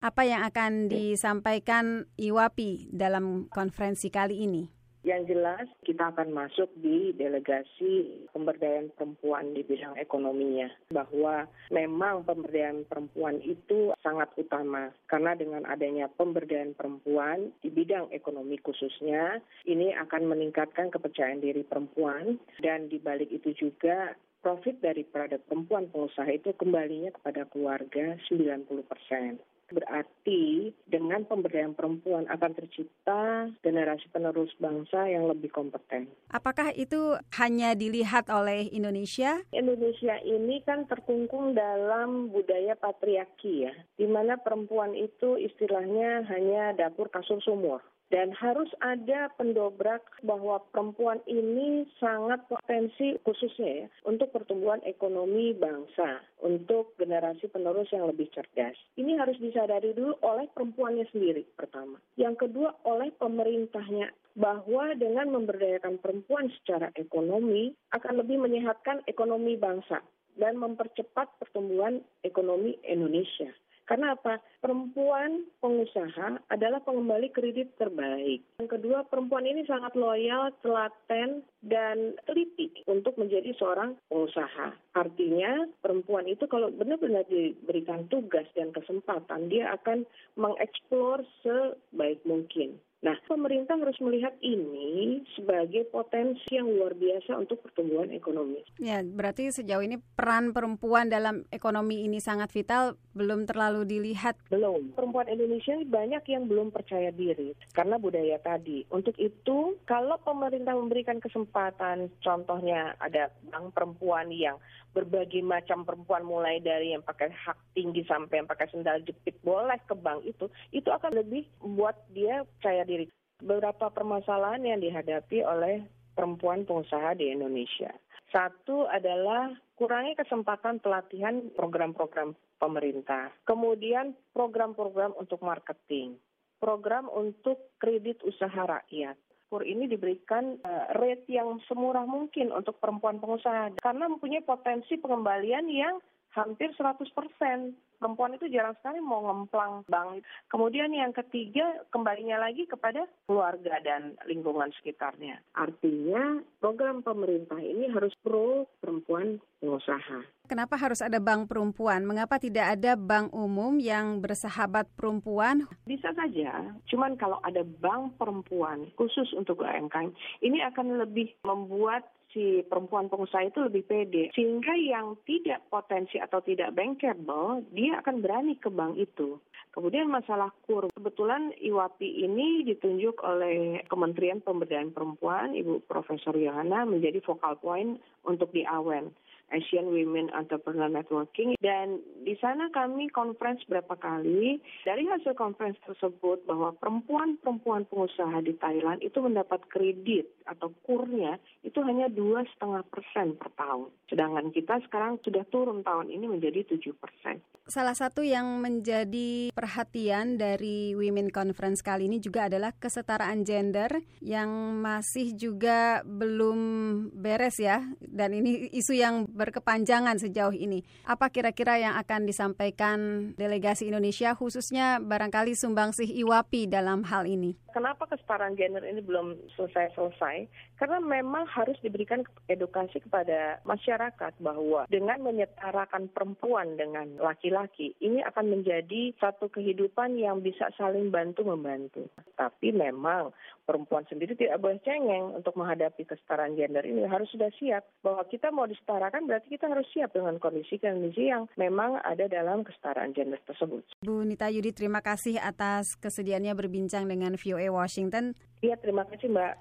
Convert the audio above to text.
Apa yang akan disampaikan IWAPI dalam konferensi kali ini? Yang jelas kita akan masuk di delegasi pemberdayaan perempuan di bidang ekonominya. Bahwa memang pemberdayaan perempuan itu sangat utama. Karena dengan adanya pemberdayaan perempuan di bidang ekonomi khususnya, ini akan meningkatkan kepercayaan diri perempuan. Dan di balik itu juga profit dari daripada perempuan pengusaha itu kembalinya kepada keluarga 90 persen. Berarti dengan pemberdayaan perempuan akan tercipta generasi penerus bangsa yang lebih kompeten. Apakah itu hanya dilihat oleh Indonesia? Indonesia ini kan terkungkung dalam budaya patriarki ya, di mana perempuan itu istilahnya hanya dapur kasur sumur. Dan harus ada pendobrak bahwa perempuan ini sangat potensi khususnya ya untuk pertumbuhan ekonomi bangsa, untuk generasi penerus yang lebih cerdas. Ini harus disadari dulu oleh perempuannya sendiri pertama. Yang kedua oleh pemerintahnya bahwa dengan memberdayakan perempuan secara ekonomi akan lebih menyehatkan ekonomi bangsa dan mempercepat pertumbuhan ekonomi Indonesia. Karena apa? Perempuan pengusaha adalah pengembali kredit terbaik. Yang kedua, perempuan ini sangat loyal, telaten, dan teliti untuk menjadi seorang pengusaha. Artinya, perempuan itu kalau benar-benar diberikan tugas dan kesempatan, dia akan mengeksplor sebaik mungkin. Nah, pemerintah harus melihat ini sebagai potensi yang luar biasa untuk pertumbuhan ekonomi. Ya, berarti sejauh ini peran perempuan dalam ekonomi ini sangat vital, belum terlalu dilihat. Belum. Perempuan Indonesia banyak yang belum percaya diri karena budaya tadi. Untuk itu, kalau pemerintah memberikan kesempatan, contohnya ada bank perempuan yang berbagai macam perempuan mulai dari yang pakai hak tinggi sampai yang pakai sendal jepit boleh ke bank itu, itu akan lebih membuat dia percaya diri. Beberapa permasalahan yang dihadapi oleh perempuan pengusaha di Indonesia. Satu adalah kurangi kesempatan pelatihan program-program pemerintah. Kemudian program-program untuk marketing. Program untuk kredit usaha rakyat kur ini diberikan uh, rate yang semurah mungkin untuk perempuan pengusaha karena mempunyai potensi pengembalian yang hampir 100 persen. Perempuan itu jarang sekali mau ngemplang bank. Kemudian yang ketiga, kembalinya lagi kepada keluarga dan lingkungan sekitarnya. Artinya program pemerintah ini harus pro perempuan pengusaha. Kenapa harus ada bank perempuan? Mengapa tidak ada bank umum yang bersahabat perempuan? Bisa saja, cuman kalau ada bank perempuan khusus untuk UMKM, ini akan lebih membuat si perempuan pengusaha itu lebih pede. Sehingga yang tidak potensi atau tidak bankable, dia akan berani ke bank itu. Kemudian masalah kur, kebetulan IWAPI ini ditunjuk oleh Kementerian Pemberdayaan Perempuan, Ibu Profesor Yohana menjadi focal point untuk di AWEN. Asian Women Entrepreneur Networking dan di sana kami conference berapa kali. Dari hasil conference tersebut bahwa perempuan-perempuan pengusaha di Thailand itu mendapat kredit atau kurnya itu hanya dua setengah persen per tahun. Sedangkan kita sekarang sudah turun tahun ini menjadi tujuh persen. Salah satu yang menjadi perhatian dari Women Conference kali ini juga adalah kesetaraan gender yang masih juga belum beres ya dan ini isu yang berkepanjangan sejauh ini. Apa kira-kira yang akan disampaikan delegasi Indonesia khususnya barangkali sumbangsih IWAPI dalam hal ini? Kenapa kesetaraan gender ini belum selesai-selesai? Karena memang harus diberikan edukasi kepada masyarakat bahwa dengan menyetarakan perempuan dengan laki-laki, ini akan menjadi satu kehidupan yang bisa saling bantu-membantu. Tapi memang perempuan sendiri tidak boleh cengeng untuk menghadapi kesetaraan gender ini. Harus sudah siap bahwa kita mau disetarakan berarti kita harus siap dengan kondisi-kondisi yang memang ada dalam kesetaraan gender tersebut. Bu Nita Yudi, terima kasih atas kesediaannya berbincang dengan VOA Washington. Iya, terima kasih Mbak.